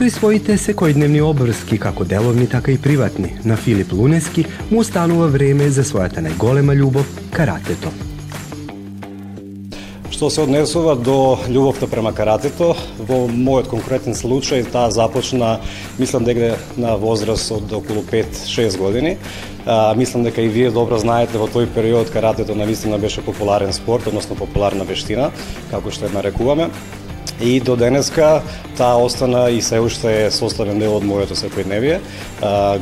Покрај своите секојдневни обврски, како деловни, така и приватни, на Филип Лунески му останува време за својата најголема љубов – каратето. Што се однесува до љубовта према каратето, во мојот конкретен случај таа започна, мислам дека на возраст од околу 5-6 години. А, мислам дека и вие добро знаете во тој период каратето навистина беше популарен спорт, односно популарна вештина, како што ја нарекуваме. И до денеска таа остана и се уште е составен дел од моето секојдневие,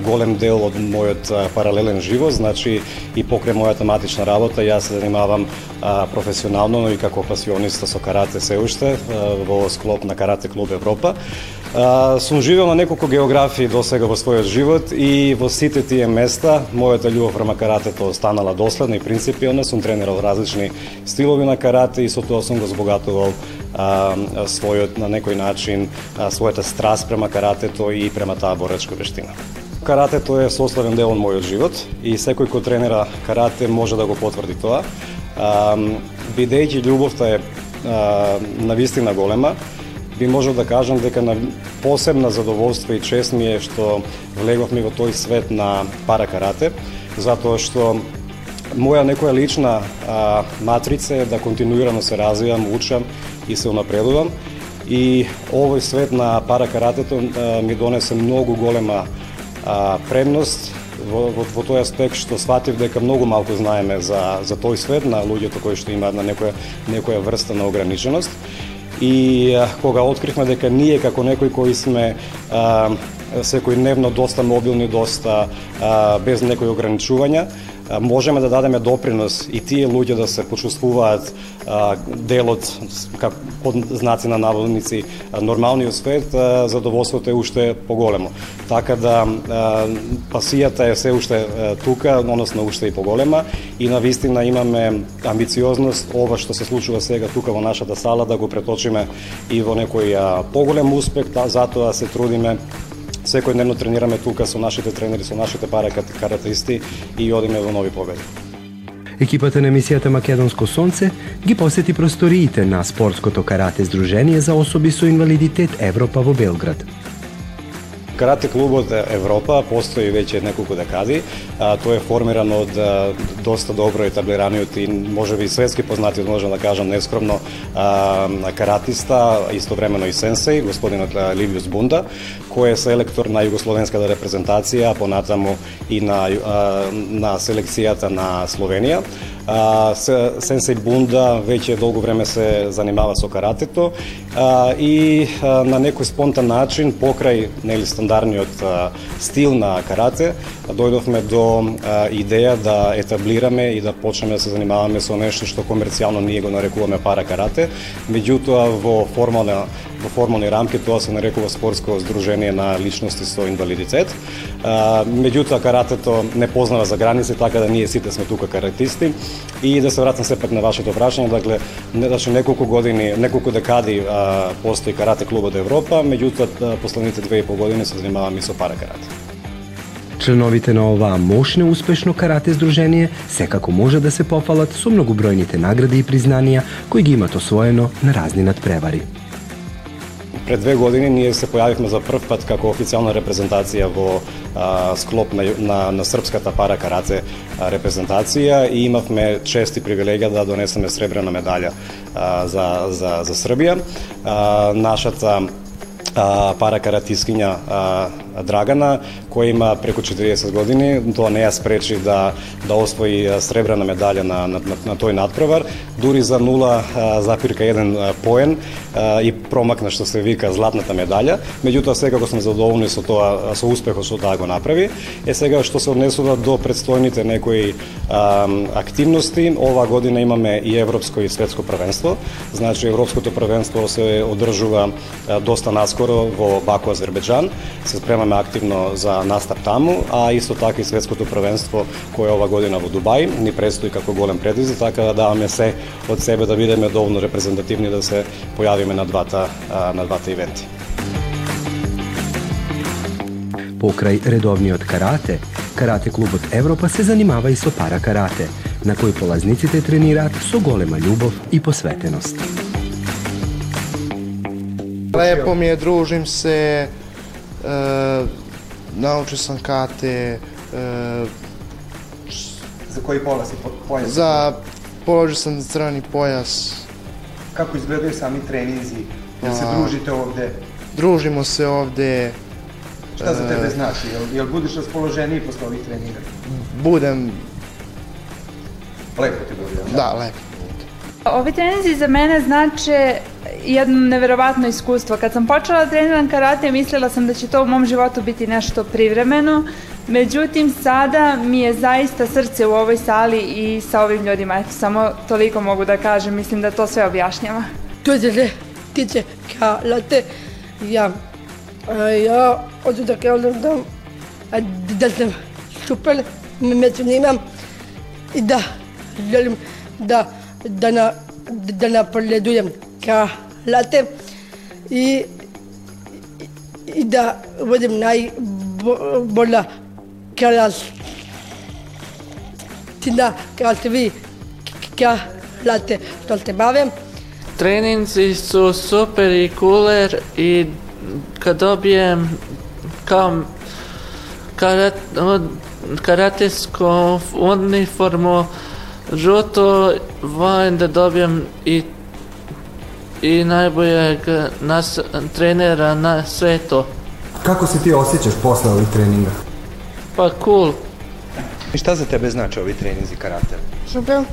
голем дел од мојот паралелен живот, значи и покрај мојата матична работа јас се занимавам професионално, но и како пасиониста со карате се уште во склоп на Карате клуб Европа. А, сум живел на неколку географии до сега во својот живот и во сите тие места мојата љубов према каратето останала доследна и принципиална. Сум тренирал различни стилови на карате и со тоа сум го збогатувал а, својот на некој начин а, својата страст према каратето и према таа боречка вештина. Каратето е сословен дел од мојот живот и секој кој тренира карате може да го потврди тоа. А, бидејќи љубовта е а, на вистина голема, би можел да кажам дека на посебна задоволство и чест ми е што влеговме во тој свет на пара карате, затоа што моја некоја лична а, матрица е да континуирано се развивам, учам и се унапредувам. И овој свет на пара каратето а, ми донесе многу голема а, предност во, во, во тој аспект што сватив дека многу малку знаеме за, за тој свет на луѓето кои што имаат на некоја, некоја врста на ограниченост и кога откривме дека ние како некои кои сме а, секојдневно доста мобилни, доста а, без некои ограничувања, можеме да дадеме допринос и тие луѓе да се почувствуваат дел од как под знаци на наводници нормалниот свет, задоволството е уште поголемо. Така да пасијата е се уште тука, односно уште и поголема и на вистина имаме амбициозност ова што се случува сега тука во нашата сала да го преточиме и во некој поголем успех, затоа се трудиме секојдневно тренираме тука со нашите тренери, со нашите паракаратисти и одиме во нови победи. Екипата на Мисијата Македонско сонце ги посети просториите на спортското карате здружение за особи со инвалидитет Европа во Белград. Карате клубот Европа постои веќе неколку декади. А, тој е формиран од а, доста добро етаблираниот и можеби светски познати, можам да кажам нескромно, а, каратиста, истовремено и сенсеј, господинот Ливиус Бунда, кој е селектор на југословенската репрезентација, понатаму и на, а, на селекцијата на Словенија. А, Сенсей Бунда веќе долго време се занимава со каратето а, и а, на некој спонтан начин покрај нели стандардниот а, стил на карате дојдовме до а, идеја да етаблираме и да почнеме да се занимаваме со нешто што комерцијално ние го нарекуваме пара карате, меѓутоа во формална во формални рамки тоа се нарекува спортско здружение на личности со инвалидитет. Меѓутоа каратето не познава за граници, така да ние сите сме тука каратисти. И да се вратам сепак на вашето прашање, дакле, значи неколку години, неколку декади а, постои карате клубот Европа, меѓутоа последните две и пол години се занимавам и со пара карате. Членовите на оваа мощно успешно карате здружение секако може да се пофалат со многобројните награди и признанија кои ги имат освоено на разни надпревари. Пред две години ние се појавивме за прв пат како официјална репрезентација во а, склоп на, на, на српската пара карате репрезентација и имавме чест и привилегија да донесеме сребрена медаља а, за, за, за Србија. А, нашата а, пара каратискиња Драгана, која има преку 40 години, тоа не ја спречи да да освои сребрена медаља на, на, на, на тој надпревар, дури за 0,1 поен и промакна што се вика златната медаља, меѓутоа секако сме задоволни со тоа со успехот што таа го направи. Е сега што се однесува до предстојните некои а, активности, оваа година имаме и европско и светско првенство. Значи европското првенство се одржува доста наскоро во Баку, Азербеџан. Се спремаме спремаме активно за настап таму, а исто така и светското првенство кое ова година во Дубај ни предстои како голем предизвик, така да даваме се од себе да бидеме доволно репрезентативни да се појавиме на двата на двата ивенти. Покрај редовниот карате, Карате клубот Европа се занимава и со пара карате, на кој полазниците тренираат со голема љубов и посветеност. Лепо ми е, дружим се, е, научил sam kate, e, За кој полас и појас? za, položio sam crveni pojas, Како изгледају сами тренинзи? Јел се А. дружите овде? družimo se ovde, Шта за тебе значи? Јел, јел будеш расположенiji после ових тренинга? budem, Лепо ти буде, da, lepo. Ovi treninzi za mene znače jedno neverovatno iskustvo. Kad sam počela da treniram karate, mislila sam da će to u mom životu biti nešto privremeno. Međutim, sada mi je zaista srce u ovoj sali i sa ovim ljudima. Eto, samo toliko mogu da kažem. Mislim da to sve objašnjava. Tuo se tiče ka late ja ja hoću da kažem da da sam super među njima i da želim da da na da napredujem ka late i i da budem najbolja karate kao vi karate što se bavim. Treninzi su super i cooler i kad dobijem kao karat, od- karatesku uniformu žuto, volim da dobijem i i najboljeg nas, trenera na svetu. Како се ти осеќаш после ових тренинга? Pa cool. И шта за тебе значи ови тренинзи карате? Super,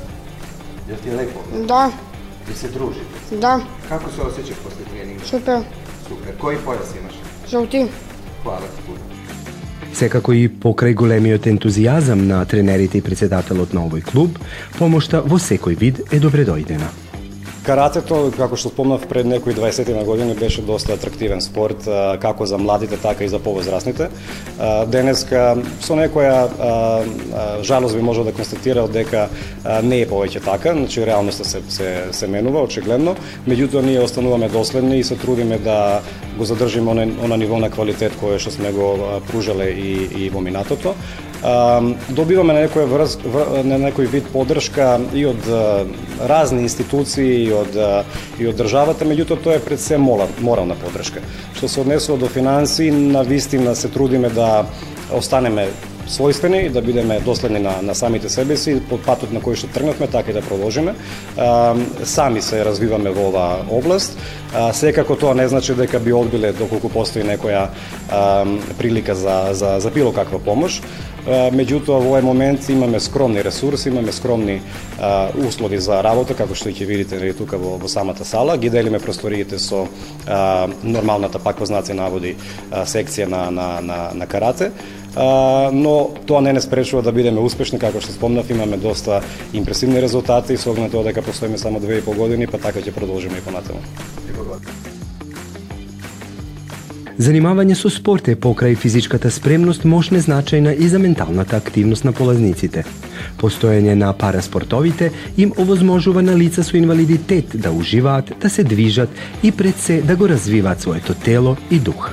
Јел ти е лепо? da, Ви се дружите? da, Како се осеќаш после тренинга? super, Супер. Кој појас имаш? žuti. Хвала ти пуно. Секако и покрај големиот ентузијазам на тренерите и председателот на овој клуб, помошта во секој вид е добредојдена. Каратето, како што спомнав пред некои 20 на години, беше доста атрактивен спорт, како за младите, така и за повозрастните. Денеска, со некоја жалост би можел да констатира дека не е повеќе така, значи реалноста се, се, се менува, очигледно, меѓутоа ние остануваме доследни и се трудиме да го задржиме она, она ниво на квалитет кое што сме го пружале и, и во минатото. Добиваме на некој врз, вр, на некој вид поддршка и од разни институции и од и од државата, меѓутоа тоа е пред се морал, морална поддршка. Што се однесува до финансии, на вистина се трудиме да останеме својствени и да бидеме доследни на, на самите себе си, под патот на кој што тргнавме, така и да продолжиме. А, сами се развиваме во оваа област. А, секако тоа не значи дека би одбиле доколку постои некоја а, прилика за, за, за било каква помош. А, Меѓутоа, во овој момент имаме скромни ресурси, имаме скромни а, услови за работа, како што ќе видите нели, тука во, во самата сала. Ги делиме просториите со а, нормалната, пак во знаци наводи, а, секција на, на, на, на карате. Но тоа не не спречува да бидеме успешни, како што спомнав, имаме доста импресивни резултати со оглед на тоа дека постоиме само 2,5 години, па така ќе продолжиме и понатаму. Занимавање со спорт е покрај физичката спремност мощне значајна и за менталната активност на полазниците. Постоење на параспортовите им овозможува на лица со инвалидитет да уживаат, да се движат и пред се да го развиваат своето тело и дух.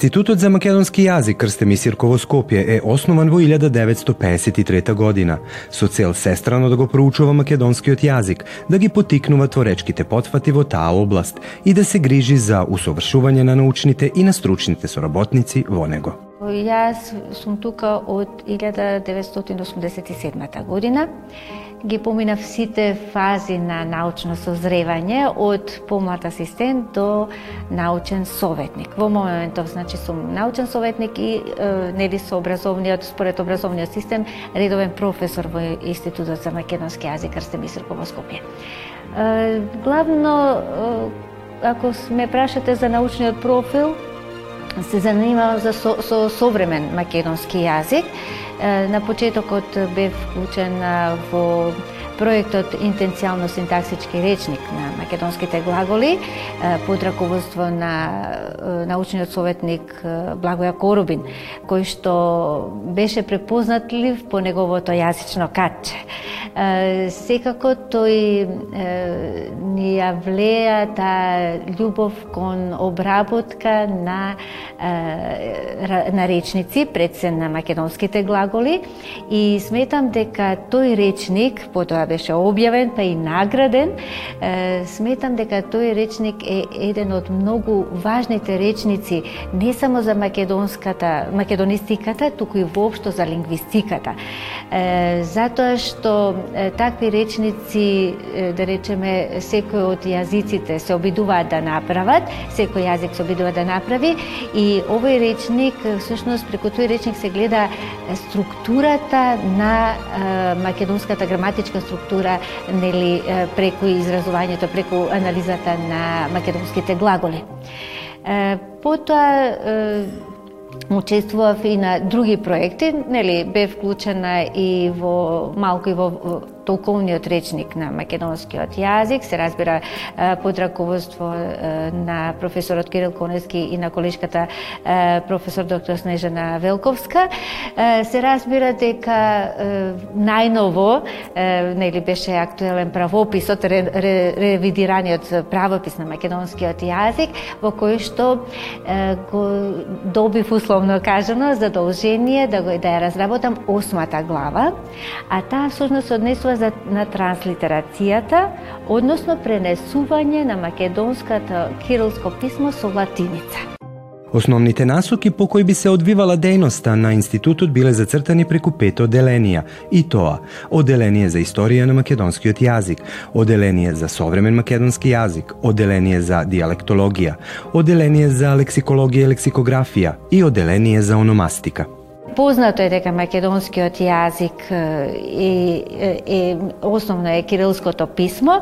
Институтот за македонски јазик Крстеми Сирко Скопје е основан во 1953 година со цел сестрано да го проучува македонскиот јазик, да ги потикнува творечките потфати во таа област и да се грижи за усовршување на научните и на стручните соработници во него. Јас сум тука од 1987 година. Ги поминав сите фази на научно созревање од помлад асистент до научен советник. Во моментов, значи, сум научен советник и е, нели со образовниот, според образовниот систем, редовен професор во Институтот за македонски јазик Крсте Бисерко во Скопје. Е, главно е, ако ме прашате за научниот профил, се занимавам за со, со современ македонски јазик. На почетокот бев учен во проектот Интенцијално синтаксички речник на македонските глаголи под раководство на научниот советник Благоја Корубин, кој што беше препознатлив по неговото јазично катче. Секако тој ни ја влеа таа љубов кон обработка на на речници, пред се на македонските глаголи и сметам дека тој речник потоа беше објавен па и награден, сметам дека тој речник е еден од многу важните речници не само за македонската македонистиката, туку и воопшто за лингвистиката. Затоа што такви речници, да речеме, секој од јазиците се обидуваат да направат, секој јазик се обидува да направи и овој речник, всушност преку тој речник се гледа структурата на македонската граматичка структура, нели преку изразувањето, преку анализата на македонските глаголи. Потоа учествував и на други проекти, нели бев вклучена и во малку и во толковниот речник на македонскиот јазик, се разбира под раководство на професорот Кирил Конески и на колешката професор доктор Снежана Велковска. Се разбира дека најново нели беше актуелен правописот, ревидираниот правопис на македонскиот јазик, во кој што го добив условно кажано задолжение да го да ја разработам осмата глава, а таа всушност однесува за, на транслитерацијата, односно пренесување на македонската кирилско писмо со латиница. Основните насоки по кои би се одвивала дејноста на институтот биле зацртани преку пет оделенија, и тоа оделение за историја на македонскиот јазик, оделение за современ македонски јазик, оделение за диалектологија, оделение за лексикологија и лексикографија и оделение за ономастика. Познато е дека македонскиот јазик е, е, е основно е кирилското писмо,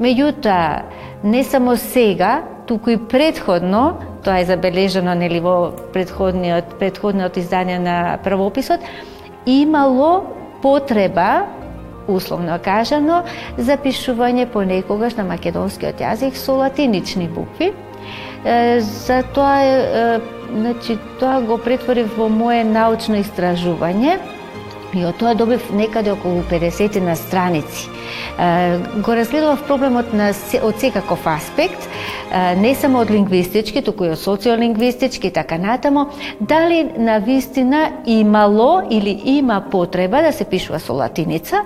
меѓутоа не само сега, туку и предходно, тоа е забележано нели во предходниот предходниот издание на правописот, имало потреба условно кажано, за пишување понекогаш на македонскиот јазик со латинични букви. Затоа значи, тоа го претворив во мое научно истражување и од тоа добив некаде околу 50 на страници. Го разгледував проблемот на, од секаков аспект, не само од лингвистички, туку и од социолингвистички и така натамо, дали на вистина имало или има потреба да се пишува со латиница.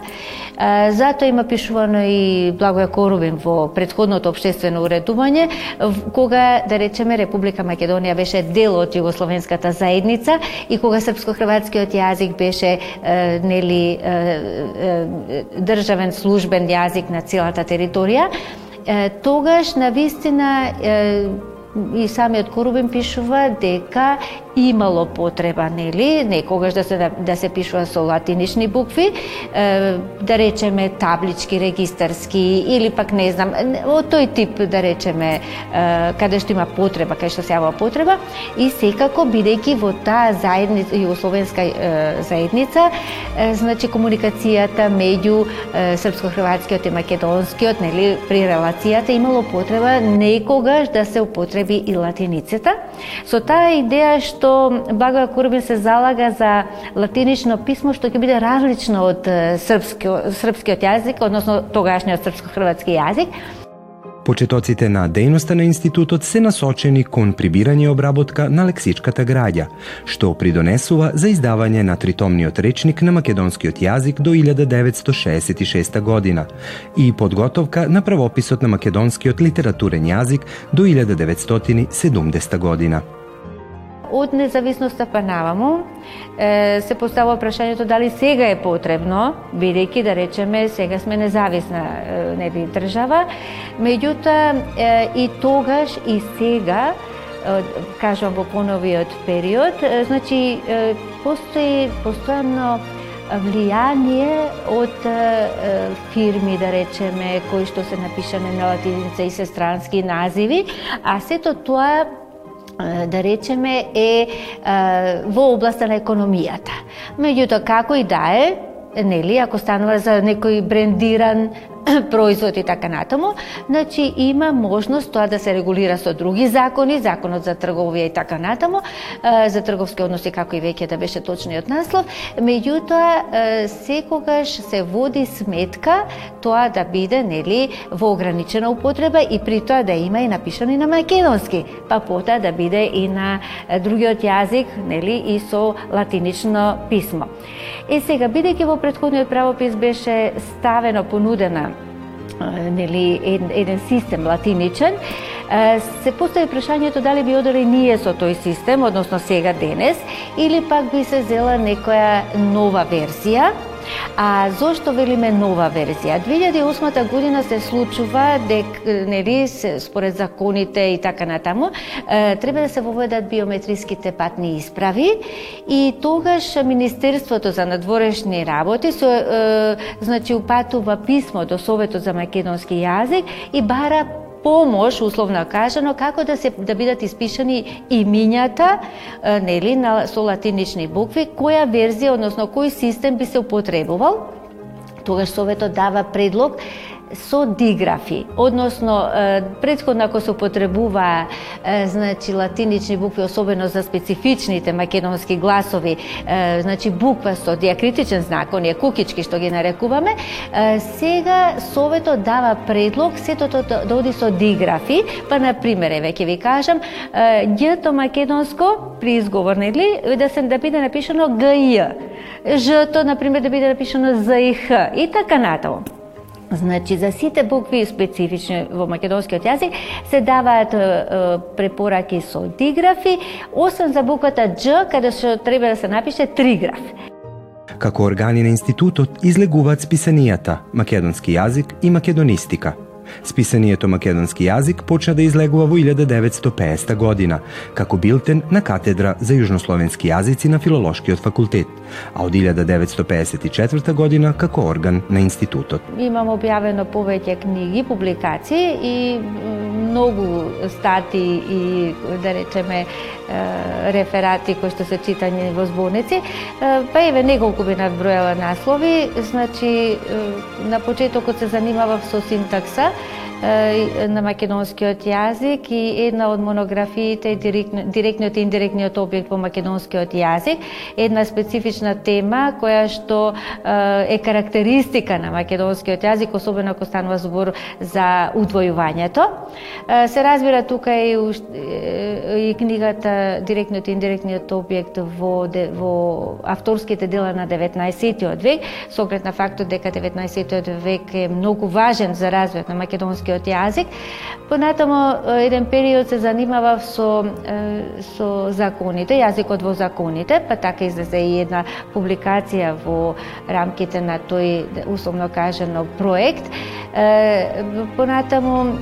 Затоа има пишувано и Благоја Корубин во предходното обштествено уредување, кога, да речеме, Република Македонија беше дел од Југословенската заедница и кога српско-хрватскиот јазик беше нели државен службен јазик на целата територија, тогаш на вистина и самиот Корубин пишува дека имало потреба, нели, некогаш да се да се пишува со латинични букви, да речеме таблички, регистарски или пак не знам, од тој тип да речеме каде што има потреба, каде што се јава потреба и секако бидејќи во таа заедница југословенска заедница, значи комуникацијата меѓу српско-хрватскиот и македонскиот, нели, при релацијата имало потреба некогаш да се употреби и латиницата. Со таа идеја што што Благоја Курбин се залага за латинично писмо што ќе биде различно од српски, српскиот јазик, односно тогашниот српско-хрватски јазик, Почетоците на дејноста на институтот се насочени кон прибирање и обработка на лексичката граѓа, што придонесува за издавање на тритомниот речник на македонскиот јазик до 1966 година и подготовка на правописот на македонскиот литературен јазик до 1970 година од независноста па наваму се поставува прашањето дали сега е потребно, бидејќи да речеме сега сме независна нели држава, меѓутоа и тогаш и сега кажувам во поновиот период, значи постои постојано влијание од фирми, да речеме, кои што се напишане на латиница и сестрански називи, а сето тоа да речеме е во областа на економијата. Меѓутоа како и да е, нели, ако станува за некој брендиран производ и така натаму, значи има можност тоа да се регулира со други закони, законот за трговија и така натаму, за трговски односи како и веќе да беше точниот наслов, меѓутоа секогаш се води сметка тоа да биде нели во ограничена употреба и при тоа да има и напишано и на македонски, па потоа да биде и на другиот јазик, нели и со латинично писмо. Е сега бидејќи во претходниот правопис беше ставено понудена нели еден систем латиничен, се постави прашањето дали би одели ние со тој систем, односно сега денес, или пак би се зела некоја нова верзија, А зошто велиме нова верзија? 2008 година се случува дека нели според законите и така натаму треба да се воведат биометриските патни исправи и тогаш Министерството за надворешни работи со значи упатува писмо до Советот за македонски јазик и бара помош, условно кажано, како да се да бидат испишани имињата, нели, на со латинични букви, која верзија, односно кој систем би се употребувал. Тогаш Советот дава предлог со диграфи, односно предходно ако се употребува значи латинични букви особено за специфичните македонски гласови, значи буква со диакритичен знак, оние кукички што ги нарекуваме, сега советот дава предлог сето тоа да, да оди со диграфи, па на пример еве ќе ви кажам, ѓ македонско при изговор нели да се да биде напишано ГЈ, Ж на пример да биде напишано З и така натаму. Значи, за сите букви специфични во македонскиот јазик се даваат е, препораки со диграфи, освен за буквата Дж, каде што треба да се напише триграф. Како органи на институтот излегуваат списанијата македонски јазик и македонистика – Списанието македонски јазик почна да излегува во 1950 година, како билтен на катедра за јужнословенски јазици на Филолошкиот факултет, а од 1954 година како орган на институтот. Имам објавено повеќе книги, публикации и многу стати и да речеме реферати кои што се читани во зборници, па еве неколку би надбројала наслови, значи на почетокот се занимавав со синтакса, на македонскиот јазик и една од монографиите директниот и индиректниот објект по македонскиот јазик, една специфична тема која што е карактеристика на македонскиот јазик, особено ако станува збор за удвојувањето. Се разбира тука и, и книгата директниот и индиректниот објект во во авторските дела на 19 век, со оглед на фактот дека 19 век е многу важен за развојот на македонскиот македонскиот јазик. Понатамо еден период се занимавав со со законите, јазикот во законите, па така излезе и една публикација во рамките на тој да, условно кажано проект. Понатаму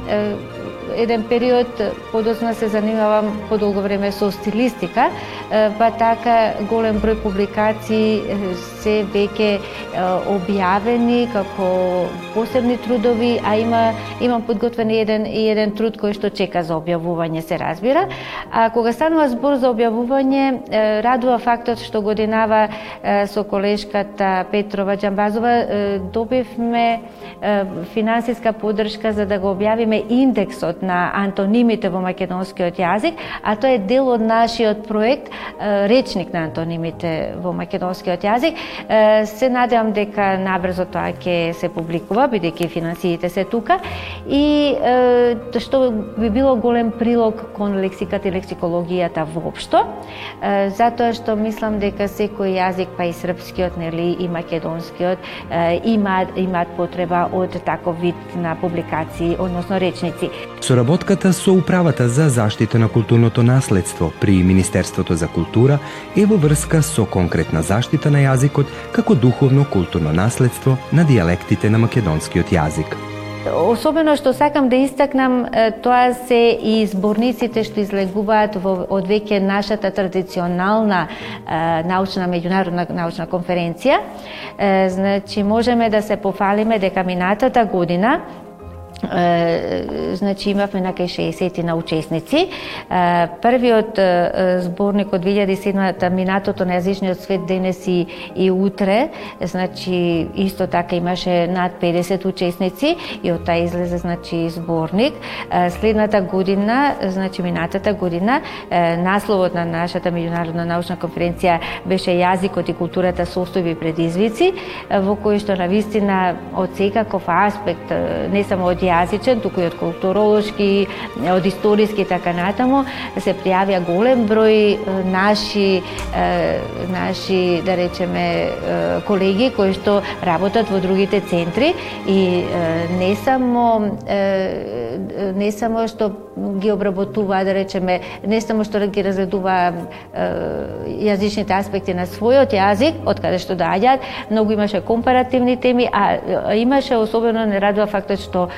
еден период подоцна се занимавам подолго време со стилистика, па така голем број публикации се веќе објавени како посебни трудови, а има имам подготвен еден и еден труд кој што чека за објавување се разбира. А кога станува збор за објавување, радува фактот што годинава со колешката Петрова Џамбазова добивме финансиска поддршка за да го објавиме индексот на антонимите во македонскиот јазик, а тоа е дел од нашиот проект Речник на антонимите во македонскиот јазик. Се надевам дека набрзо тоа ќе се публикува, бидејќи финансиите се тука и што би било голем прилог кон лексиката и лексикологијата воопшто, затоа што мислам дека секој јазик, па и српскиот, нели, и македонскиот, имаат, имаат потреба од таков вид на публикации, односно речници. Соработката со Управата за заштита на културното наследство при Министерството за култура е во врска со конкретна заштита на јазикот како духовно културно наследство на дијалектите на македонскиот јазик. особено што сакам да истакнам, тоа се и зборниците што излегуваат во, од веќе нашата традиционална научна меѓународна научна конференција. Значи можеме да се пофалиме дека минатата година значи имавме накај 60 на учесници. Првиот зборник од 2007-та минатото на јазичниот свет денес и, и утре, значи исто така имаше над 50 учесници и од таа излезе значи зборник. Следната година, значи минатата година, насловот на нашата меѓународна научна конференција беше јазикот и културата состојби и предизвици, во кој што на вистина од секаков аспект, не само од јазичен, туку и од културолошки, од историски и така натаму, се пријавија голем број наши наши да речеме колеги кои што работат во другите центри и не само не само што ги обработува да речеме не само што ги разгледува јазичните аспекти на својот јазик, од каде што доаѓаат, многу имаше компаративни теми, а имаше особено не радува фактот што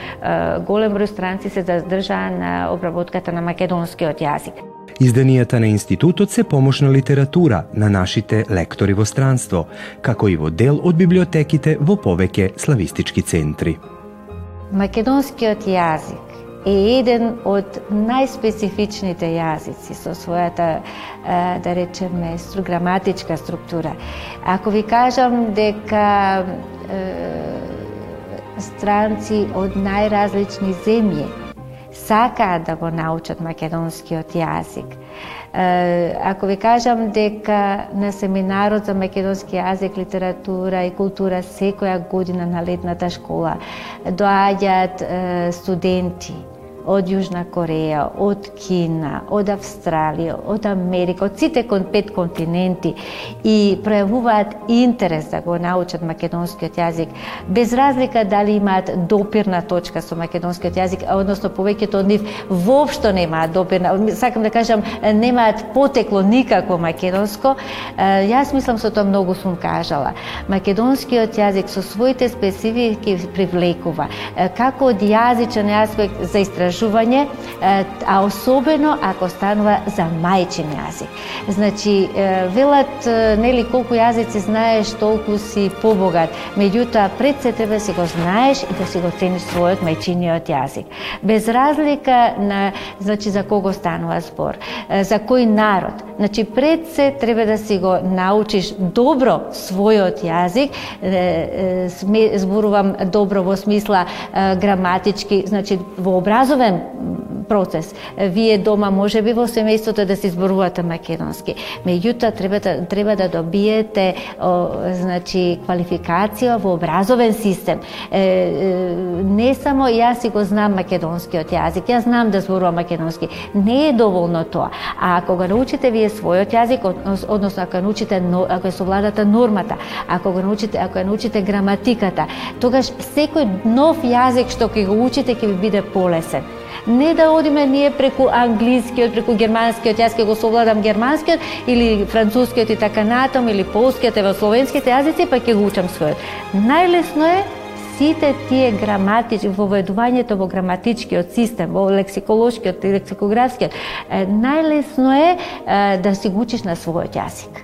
голем број странци се задржаа на обработката на македонскиот јазик. Изданијата на институтот се помошна литература на нашите лектори во странство, како и во дел од библиотеките во повеќе славистички центри. Македонскиот јазик е еден од најспецифичните јазици со својата, да речеме, граматичка структура. Ако ви кажам дека странци од најразлични земји сакаат да го научат македонскиот јазик. Ако ви кажам дека на семинарот за македонски јазик, литература и култура секоја година на летната школа доаѓаат студенти од Јужна Кореја, од Кина, од Австралија, од Америка, од сите пет континенти и пројавуваат интерес да го научат македонскиот јазик, без разлика дали имаат допирна точка со македонскиот јазик, односно повеќето од нив воопшто немаат допирна, сакам да кажам, немаат потекло никако македонско. Јас мислам со тоа многу сум кажала. Македонскиот јазик со своите специфики привлекува, како од јазичен аспект за истражување истражување, а особено ако станува за мајчин јазик. Значи, велат, нели, колку јазици знаеш, толку си побогат. Меѓутоа, пред се треба си го знаеш и да си го цениш својот мајчиниот јазик. Без разлика на, значи, за кого станува збор, за кој народ. Значи, пред се треба да си го научиш добро својот јазик, зборувам добро во смисла граматички, значи во образовен редовен процес. Вие дома може би во семејството да се изборувате македонски. Меѓутоа треба да, треба да добиете о, значи квалификација во образовен систем. Е, е, не само јас си го знам македонскиот јазик, јас знам да зборувам македонски. Не е доволно тоа. А ако го научите вие својот јазик, односно ако научите ако совладате нормата, ако го научите, ако ја научите граматиката, тогаш секој нов јазик што ќе го учите ќе ви биде полесен не да одиме ние преку англискиот, преку германскиот, јас ќе го совладам германскиот или францускиот и така натам, или полскиот, ева словенските јазици, па ќе го учам својот. Најлесно е сите тие граматички, воведувањето во граматичкиот систем, во лексиколошкиот и лексикографскиот, најлесно е да си го учиш на својот јазик.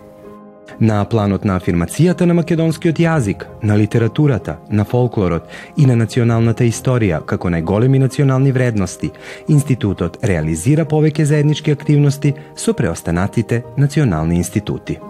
На планот на афирмацијата на македонскиот јазик, на литературата, на фолклорот и на националната историја како најголеми национални вредности, Институтот реализира повеќе заеднички активности со преостанатите национални институти.